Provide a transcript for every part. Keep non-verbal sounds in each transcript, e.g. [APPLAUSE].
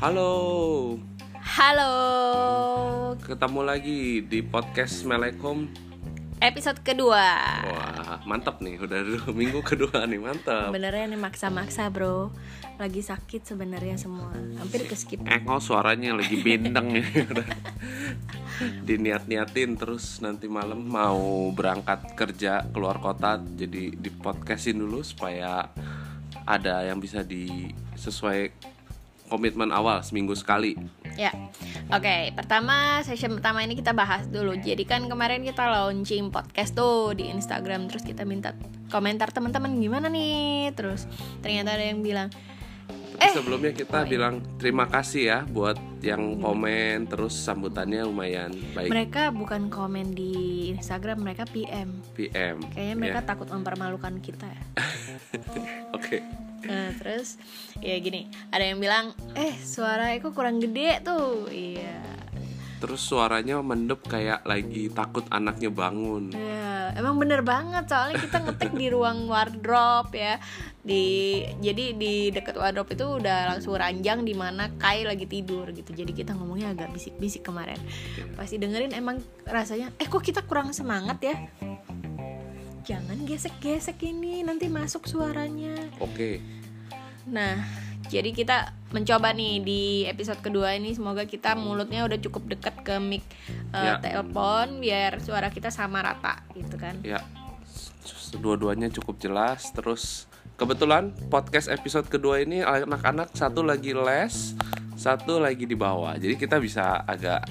Halo, Halo, ketemu lagi di podcast Melekom. episode kedua. Wah, mantap nih, udah dua [LAUGHS] minggu kedua nih, mantap. Sebenarnya ini maksa-maksa bro, lagi sakit sebenarnya semua, hampir ke skip. Eh, oh suaranya lagi bindeng nih, [LAUGHS] udah. Diniat-niatin terus nanti malam mau berangkat kerja keluar kota, jadi di podcastin dulu supaya ada yang bisa di sesuai komitmen awal seminggu sekali. Ya, oke. Pertama session pertama ini kita bahas dulu. Jadi kan kemarin kita launching podcast tuh di Instagram, terus kita minta komentar teman-teman gimana nih. Terus ternyata ada yang bilang, Tapi sebelumnya kita bilang terima kasih ya buat yang Iya. komen terus sambutannya lumayan baik mereka bukan komen di Instagram, mereka PM. PM. Kayaknya mereka Ya. takut mempermalukan kita ya. [LAUGHS] Oke. Nah, terus ya gini, ada yang bilang, "Eh, suara Eko kurang gede tuh." Iya. Terus suaranya mendep kayak lagi takut anaknya bangun. Ya, emang bener banget soalnya kita ngetik di ruang wardrobe ya. Di jadi di dekat wardrobe itu udah langsung ranjang di mana Kai lagi tidur gitu. Jadi kita ngomongnya agak bisik-bisik kemarin. Pasti dengerin emang rasanya, "Eh, kok kita kurang semangat ya?" Jangan gesek-gesek ini, nanti masuk suaranya. Oke. Nah, jadi kita mencoba nih di episode kedua ini semoga kita mulutnya udah cukup dekat ke mic uh, Ya. telepon biar suara kita sama rata gitu kan. Ya. Dua-duanya cukup jelas. Terus kebetulan podcast episode kedua ini anak-anak satu lagi les, satu lagi di bawah. Jadi kita bisa agak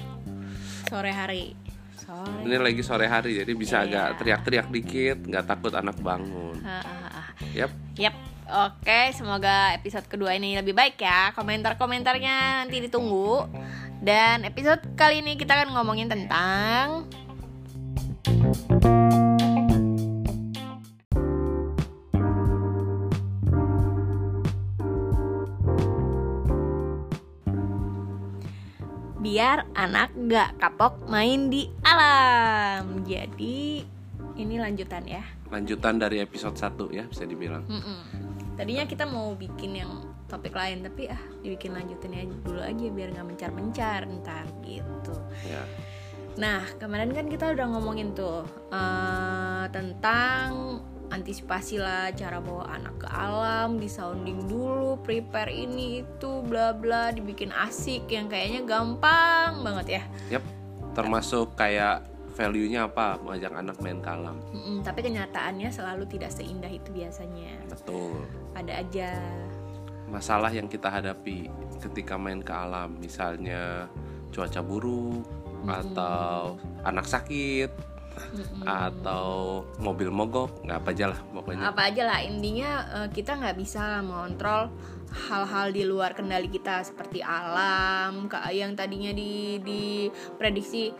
Sore hari. Sore. ini lagi sore hari jadi bisa Iya. agak teriak-teriak dikit, nggak takut anak bangun. Ah, ah, ah. Yap. Yap. Oke, semoga episode kedua ini lebih baik ya. Komentar-komentarnya nanti ditunggu. Dan episode kali ini kita akan ngomongin tentang biar anak gak kapok main di alam. Jadi ini lanjutan ya. Lanjutan dari episode 1 ya bisa dibilang. Mm-mm. Tadinya kita mau bikin yang topik lain tapi ah dibikin lanjutin aja dulu aja biar nggak mencar-mencar ntar gitu. Ya. Nah kemarin kan kita udah ngomongin tuh eh, tentang antisipasi lah cara bawa anak ke alam, di sounding dulu, prepare ini itu, bla bla, dibikin asik yang kayaknya gampang banget ya. Yap. Termasuk kayak value-nya apa mengajak anak main ke alam. Mm-mm, tapi kenyataannya selalu tidak seindah itu biasanya. Betul. Ada aja. Masalah yang kita hadapi ketika main ke alam, misalnya cuaca buruk atau anak sakit Mm-mm. atau mobil mogok, nggak apa aja lah pokoknya. apa aja lah intinya eh, kita nggak bisa mengontrol hal-hal di luar kendali kita seperti alam kayak yang tadinya di diprediksi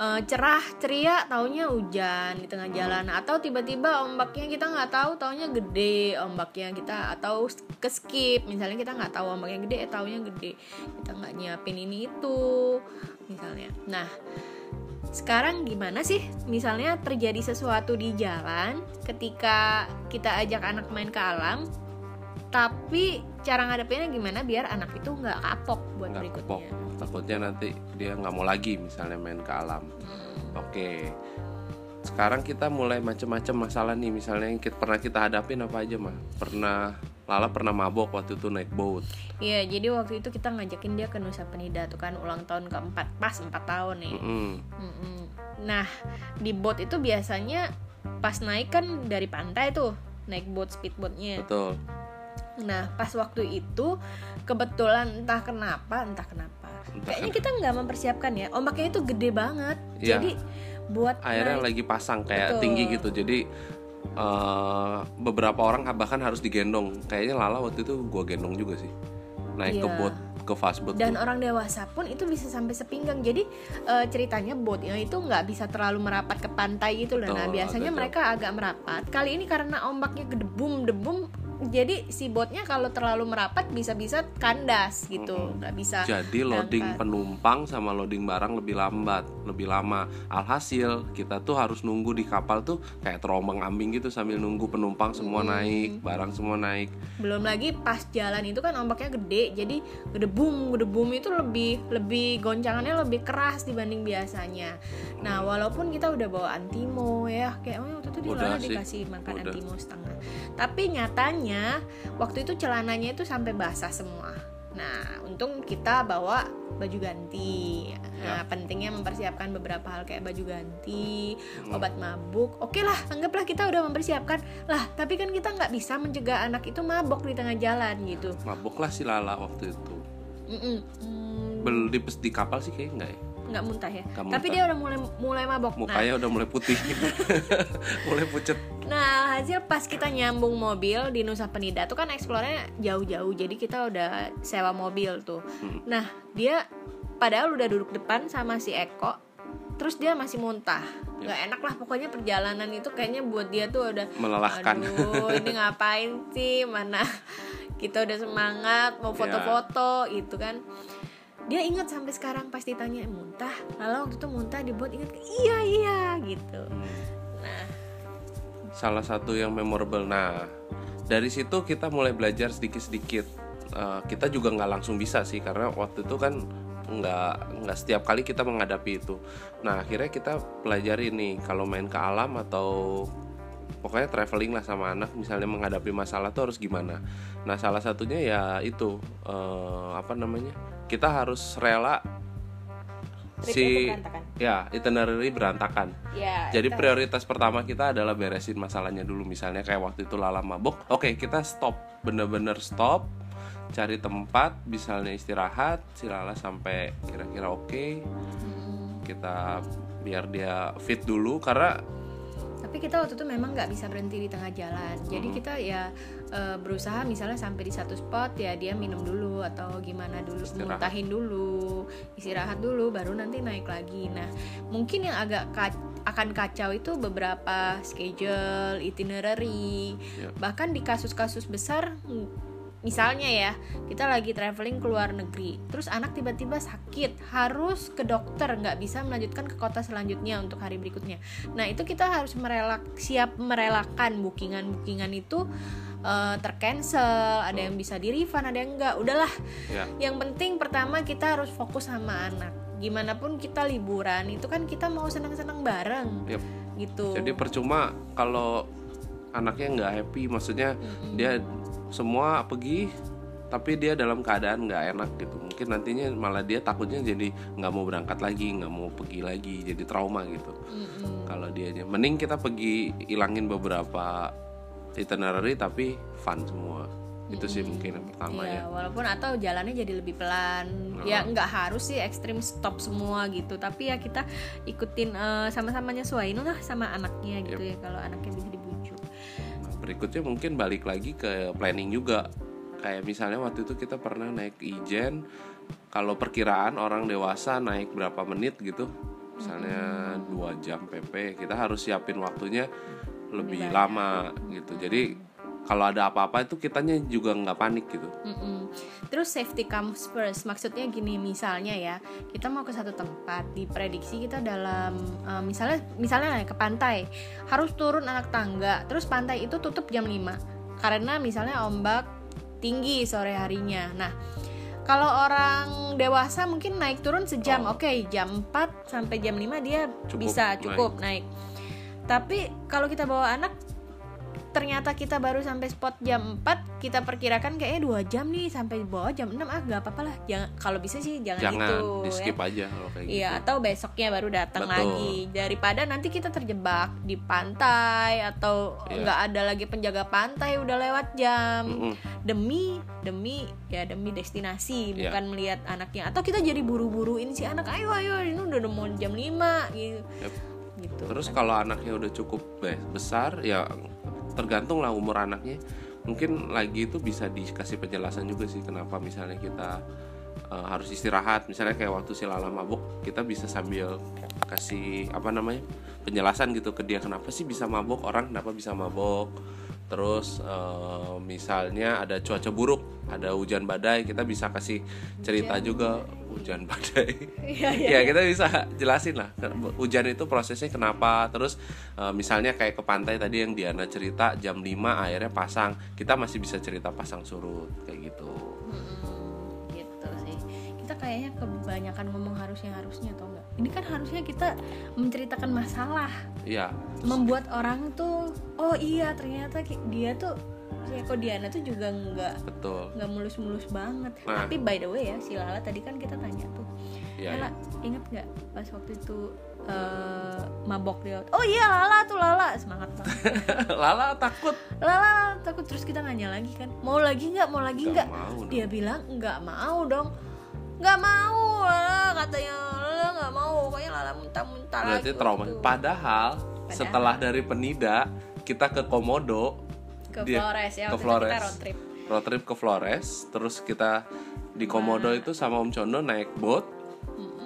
eh, cerah ceria taunya hujan di tengah jalan. Atau tiba-tiba ombaknya kita nggak tahu taunya gede ombaknya kita. Atau ke skip misalnya kita nggak tahu ombaknya gede eh taunya gede. Kita nggak nyiapin ini itu misalnya. Nah sekarang gimana sih? Misalnya terjadi sesuatu di jalan ketika kita ajak anak main ke alam tapi cara ngadepinnya gimana biar anak itu nggak kapok buat Nggak berikutnya kapok. Takutnya nanti dia nggak mau lagi misalnya main ke alam. Hmm. Oke. Sekarang kita mulai macam-macam masalah nih. Misalnya yang kita, pernah kita hadapin apa aja mah? Pernah Lala pernah mabok waktu itu naik boat. Iya jadi waktu itu kita ngajakin dia ke Nusa Penida tuh kan ulang tahun keempat pas empat tahun nih Mm-mm. Mm-mm. Nah di boat itu biasanya pas naik kan dari pantai tuh naik boat speedboatnya Betul. Nah, pas waktu itu kebetulan entah kenapa, entah kenapa. Entah Kayaknya kita nggak mempersiapkan ya. Ombaknya itu gede banget. Iya. Jadi buat Airnya naik- lagi pasang kayak Betul. tinggi gitu. Jadi eh, beberapa orang bahkan harus digendong. Kayaknya Lala waktu itu gua gendong juga sih. Naik ke Iya. boat, ke fast boat. dan tuh. orang dewasa pun itu bisa sampai sepinggang. Jadi eh, ceritanya boatnya itu nggak bisa terlalu merapat ke pantai gitu loh. Nah, biasanya agak mereka agak merapat. Kali ini karena ombaknya gedebum debum jadi si botnya kalau terlalu merapat bisa-bisa kandas gitu. Nggak bisa Jadi loading penumpang sama loading barang lebih lambat, lebih lama. Alhasil kita tuh harus nunggu di kapal tuh kayak terombang ambing gitu sambil nunggu penumpang semua naik, barang semua naik. belum lagi pas jalan itu kan ombaknya gede jadi gedebum gedebum itu lebih lebih goncangannya lebih keras dibanding biasanya. Nah walaupun kita udah bawa antimo ya kayak oh waktu itu di Udah sih, dikasih makan udah. antimo setengah. Tapi nyatanya waktu itu celananya itu sampai basah semua. Nah untung kita bawa baju ganti. Nah pentingnya mempersiapkan beberapa hal kayak baju ganti obat mabuk. Oke lah anggaplah kita udah mempersiapkan. Lah tapi kan kita nggak bisa mencegah anak itu mabok di tengah jalan gitu. Mabuklah si Lala waktu itu. Mm-mm. Hmm, Bel di, di kapal sih kayak enggak ya. Nggak muntah ya Nggak tapi muntah. dia udah mulai mulai mabok nah, Mukanya udah mulai putih. [LAUGHS] mulai pucet. nah hasil pas kita nyambung mobil di Nusa Penida tuh kan eksplornya jauh-jauh jadi kita udah sewa mobil tuh Hmm. nah dia padahal udah duduk depan sama si Eko terus dia masih muntah Ya. nggak enak lah pokoknya perjalanan itu kayaknya buat dia tuh udah Melelahkan. aduh ini [LAUGHS] ngapain sih mana kita udah semangat Ya. mau foto-foto gitu kan dia ingat sampai sekarang pas ditanya muntah lalu waktu itu muntah dibuat ingat iya iya gitu nah salah satu yang memorable. Nah, dari situ kita mulai belajar sedikit-sedikit. Eh, kita juga nggak langsung bisa sih karena waktu itu kan nggak nggak setiap kali kita menghadapi itu. Nah, akhirnya kita pelajari nih kalau main ke alam atau pokoknya traveling lah sama anak misalnya menghadapi masalah tuh harus gimana. Nah, salah satunya ya itu eh, apa namanya? Kita harus rela Tripnya si berantakan. ya itinerary berantakan. ya Jadi kita- prioritas pertama kita adalah beresin masalahnya dulu Misalnya kayak waktu itu Lala mabok Oke kita stop Bener-bener stop Cari tempat Misalnya istirahat Si Lala sampai kira-kira oke Kita biar dia fit dulu Karena tapi kita waktu itu memang nggak bisa berhenti di tengah jalan jadi kita ya eh, berusaha misalnya sampai di satu spot ya dia minum dulu atau gimana dulu Istirahat. muntahin dulu istirahat dulu baru nanti naik lagi nah mungkin yang agak ka- akan kacau itu beberapa schedule itinerary Ya. bahkan di kasus-kasus besar misalnya ya kita lagi traveling ke luar negeri terus anak tiba-tiba sakit harus ke dokter nggak bisa melanjutkan ke kota selanjutnya untuk hari berikutnya. Nah itu kita harus merelak siap merelakan bookingan bookingan itu eh, tercancel ada yang bisa di refund ada yang enggak udahlah. Ya. Yang penting pertama kita harus fokus sama anak. Gimana pun kita liburan itu kan kita mau senang-senang bareng. Yep. gitu. Jadi percuma kalau anaknya nggak happy Maksudnya dia semua pergi tapi dia dalam keadaan nggak enak gitu. Mungkin nantinya malah dia takutnya jadi nggak mau berangkat lagi nggak mau pergi lagi jadi trauma gitu. Mm-mm. kalau dianya. Mending kita pergi ilangin beberapa itinerary tapi fun semua. Itu sih mungkin yang pertama Iya, ya. walaupun atau jalannya jadi lebih pelan. Ya nggak harus sih ekstrim stop semua gitu, tapi ya kita ikutin eh, sama-sama nyesuaiin lah sama anaknya gitu ya kalau anaknya bisa berikutnya mungkin balik lagi ke planning juga. Kayak misalnya waktu itu kita pernah naik ijen kalau perkiraan orang dewasa naik berapa menit gitu misalnya dua jam pp kita harus siapin waktunya lebih lama gitu. Jadi kalau ada apa-apa itu kitanya juga nggak panik gitu Mm-mm. Terus safety comes first, maksudnya gini misalnya ya kita mau ke satu tempat diprediksi kita dalam eh, misalnya misalnya ke pantai harus turun anak tangga, terus pantai itu tutup jam 5 karena misalnya ombak tinggi sore harinya. Nah kalau orang dewasa mungkin naik turun sejam, oke jam 4 sampai jam 5 dia Cukup bisa naik. cukup naik. Tapi kalau kita bawa anak ternyata kita baru sampai spot jam 4 kita perkirakan kayaknya dua jam nih sampai bawah jam 6 ah gak apa-apa lah jangan kalau bisa sih jangan, jangan itu di ya. skip aja kalau kayak Iya gitu atau besoknya baru datang lagi daripada nanti kita terjebak di pantai atau Iya. nggak ada lagi penjaga pantai udah lewat jam Mm-mm. demi demi ya demi destinasi Iya. bukan melihat anaknya atau kita jadi buru-buruin si anak ayo ayo ini udah mau jam 5 gitu Yep. gitu Terus kalau anaknya udah cukup be- besar ya tergantung lah umur anaknya. Mungkin lagi itu bisa dikasih penjelasan juga sih kenapa misalnya kita eh, harus istirahat. Misalnya kayak waktu si Lala mabuk, kita bisa sambil kasih apa namanya? penjelasan gitu ke dia kenapa sih bisa mabuk, orang kenapa bisa mabuk. Terus eh, misalnya ada cuaca buruk ada hujan badai kita bisa kasih cerita juga. Hujan [LAUGHS] badai. Iya, ya kita bisa jelasin lah. Hujan itu prosesnya kenapa? Terus eh, misalnya kayak ke pantai tadi yang Diana cerita jam 5 airnya pasang. Kita masih bisa cerita pasang surut kayak gitu kayaknya kebanyakan ngomong harusnya harusnya atau enggak ini kan harusnya kita menceritakan masalah. Iya. Membuat orang tuh oh iya ternyata dia tuh si Eko Diana tuh juga nggak betul. nggak mulus-mulus banget. Nah. tapi by the way ya si Lala tadi kan kita tanya tuh Iya, Lala inget nggak pas waktu itu eh, mabok dia oh iya Lala tuh Lala. Semangat banget. [LAUGHS] Lala takut. Lala takut. Terus kita nanya lagi kan mau lagi nggak? Mau lagi Nggak dia bilang nggak mau dong nggak mau Lala katanya. Lala nggak mau pokoknya Lala muntah-muntah lagi berarti trauma. waktu itu. padahal, setelah dari Penida kita ke Komodo. Ke dia- Flores ya ke Flores. kita road trip. Road trip ke Flores terus kita di Komodo itu sama Om Condo naik boat.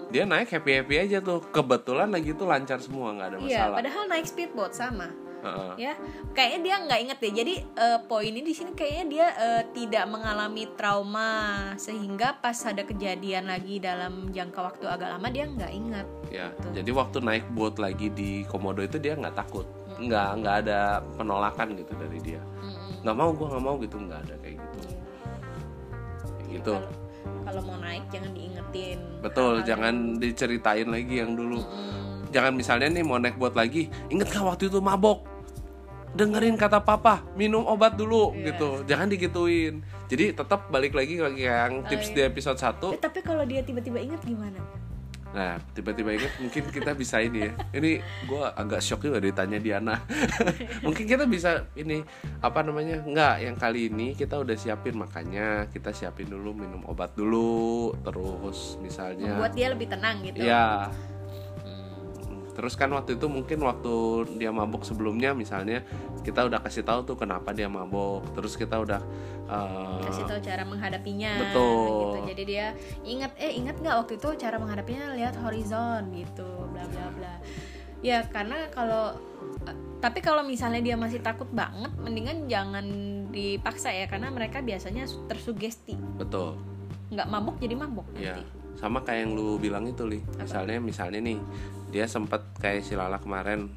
Dia naik happy happy aja tuh. Kebetulan lagi tuh lancar semua nggak ada iya masalah. padahal naik speedboat sama Heeh. ya kayaknya dia nggak inget deh. Jadi eh, poinnya di sini kayaknya dia eh, tidak mengalami trauma sehingga pas ada kejadian lagi dalam jangka waktu agak lama dia nggak ingat ya Betul. jadi waktu naik boat lagi di Komodo itu dia nggak takut. Nggak nggak ada penolakan gitu dari dia. Mm-mm. nggak mau gua nggak mau gitu nggak ada kayak gitu. Iya. Kayak gitu. Kalau- kalau mau naik jangan diingetin. Betul Hal-hal jangan diceritain lagi yang dulu. Yang- Mm, jangan misalnya nih mau naik boat lagi inget gak waktu itu mabok dengerin kata papa minum obat dulu Iya. gitu. Jangan digituin. Jadi tetap balik lagi ke yang tips iya. di episode 1 Eh, tapi kalau dia tiba-tiba inget gimana? Nah tiba-tiba inget mungkin kita bisa ini ya. Ini gue agak shock juga ditanya Diana. [LAUGHS] Mungkin kita bisa ini apa namanya nggak yang kali ini kita udah siapin makanya kita siapin dulu minum obat dulu terus misalnya membuat dia lebih tenang gitu. Ya. Terus kan waktu itu mungkin waktu dia mabuk sebelumnya misalnya kita udah kasih tahu tuh kenapa dia mabuk. Terus kita udah uh, kasih tahu cara menghadapinya Betul. gitu jadi dia ingat eh ingat nggak waktu itu cara menghadapinya lihat horizon gitu bla bla bla ya karena kalau tapi kalau misalnya dia masih takut banget mendingan jangan dipaksa ya karena mereka biasanya tersugesti betul. nggak mabuk jadi mabuk Ya. nanti Sama kayak yang lu bilang itu, Li. Misalnya misalnya nih, dia sempat kayak si Lala kemarin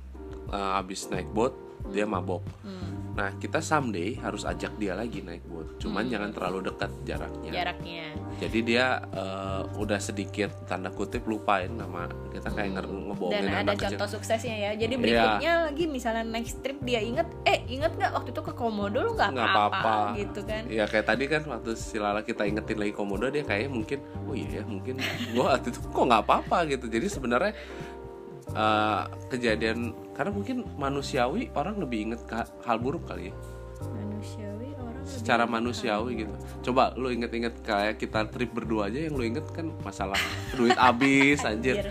uh, abis naik boat, dia mabok. Hmm, Nah, kita someday harus ajak dia lagi naik boat. Cuman jangan terlalu dekat jaraknya. jaraknya Jadi dia uh, udah sedikit tanda kutip lupain nama kita kayak nge dan ngebohongin ada anak kecil. contoh suksesnya ya jadi Iya. berikutnya lagi misalnya next trip dia inget eh inget nggak waktu itu ke komodo lu nggak apa-apa. gitu kan Ya kayak tadi kan waktu si Lala kita ingetin lagi komodo dia kayak mungkin oh iya ya mungkin gua waktu itu kok nggak apa-apa gitu. Jadi sebenarnya eh, kejadian karena mungkin manusiawi orang lebih inget hal buruk kali ya. manusiawi orang lebih Secara manusiawi gitu. Coba lu inget-inget kayak kita trip berdua aja yang lu inget kan masalah duit habis [LAUGHS] anjir.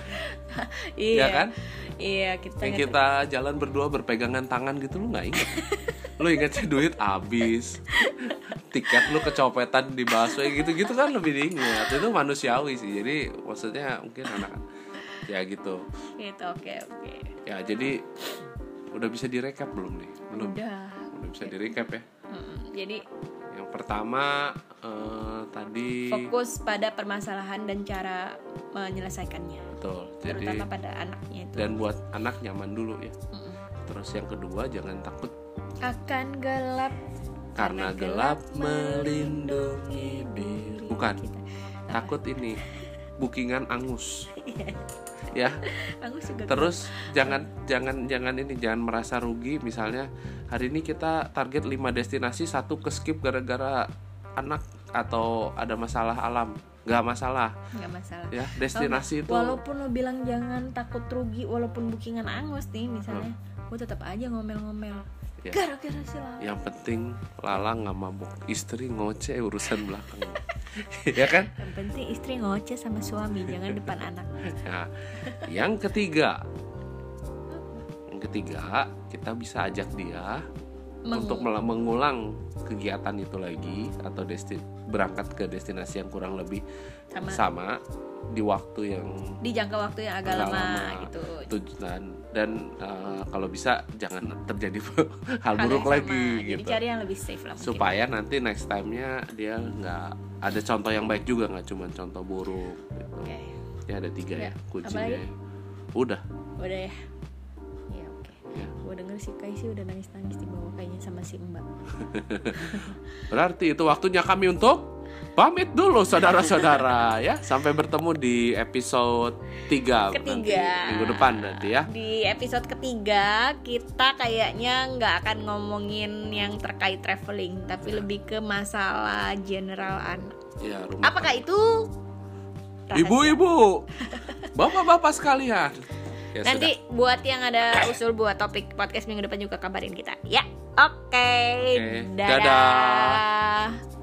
[LAUGHS] iya Ya kan? iya kita Yang kita jalan berdua berpegangan tangan gitu lu nggak inget. [LAUGHS] lu ingetnya duit habis. Tiket lu kecopetan di busway gitu-gitu kan lebih diingat. Itu manusiawi sih. Jadi maksudnya mungkin anak ya gitu. gitu oke oke Ya jadi udah bisa direkap belum nih? Belum. udah Udah bisa direcap ya. Mm, jadi Yang pertama eh, tadi fokus pada permasalahan dan cara menyelesaikannya betul. Jadi terutama pada anaknya itu dan buat anak nyaman dulu ya. Mm-mm. Terus yang kedua jangan takut akan gelap karena gelap melindungi diri. Bukan. kita. Takut ini bookingan angus. [LAUGHS] ya. aku juga Terus jangan jangan jangan ini jangan merasa rugi. Misalnya hari ini kita target 5 destinasi satu ke skip gara-gara anak atau ada masalah alam. nggak masalah. Nggak masalah. Ya destinasi itu walaupun lo bilang jangan takut rugi walaupun bookingan angus nih misalnya gue tetap aja ngomel-ngomel. Ya. gara-gara si yang penting Lala nggak mabuk. Istri ngoceh urusan belakang [LAUGHS] ya kan? Yang penting istri ngoceh sama suami jangan depan anak. [LAUGHS] Nah, yang ketiga, yang ketiga kita bisa ajak dia Meng- untuk mengulang kegiatan itu lagi atau desti berangkat ke destinasi yang kurang lebih Sama. sama di waktu yang di jangka waktu yang agak lama, lama. gitu. Tujuan. Dan eh, kalau bisa jangan terjadi [LAUGHS] hal Hal buruk lagi jadi gitu. cari yang lebih safe lah mungkin. supaya nanti next time-nya dia nggak ada contoh yang baik juga nggak cuma contoh buruk gitu. Oke. ya ada tiga Ya, ya apa kuncinya udah. Udah ya denger si Kai sih udah nangis nangis di bawah kayaknya sama si Mbak. [LAUGHS] Berarti itu waktunya kami untuk pamit dulu saudara-saudara ya. Sampai bertemu di episode 3 Ketiga. minggu depan nanti ya. Di episode ketiga kita kayaknya nggak akan ngomongin yang terkait traveling tapi lebih ke masalah general anak ya rumah apakah itu? Ibu-ibu bapak-bapak sekalian ya, nanti buat yang ada usul buat topik podcast minggu depan juga kabarin kita ya oke Oke, dadah. dadah.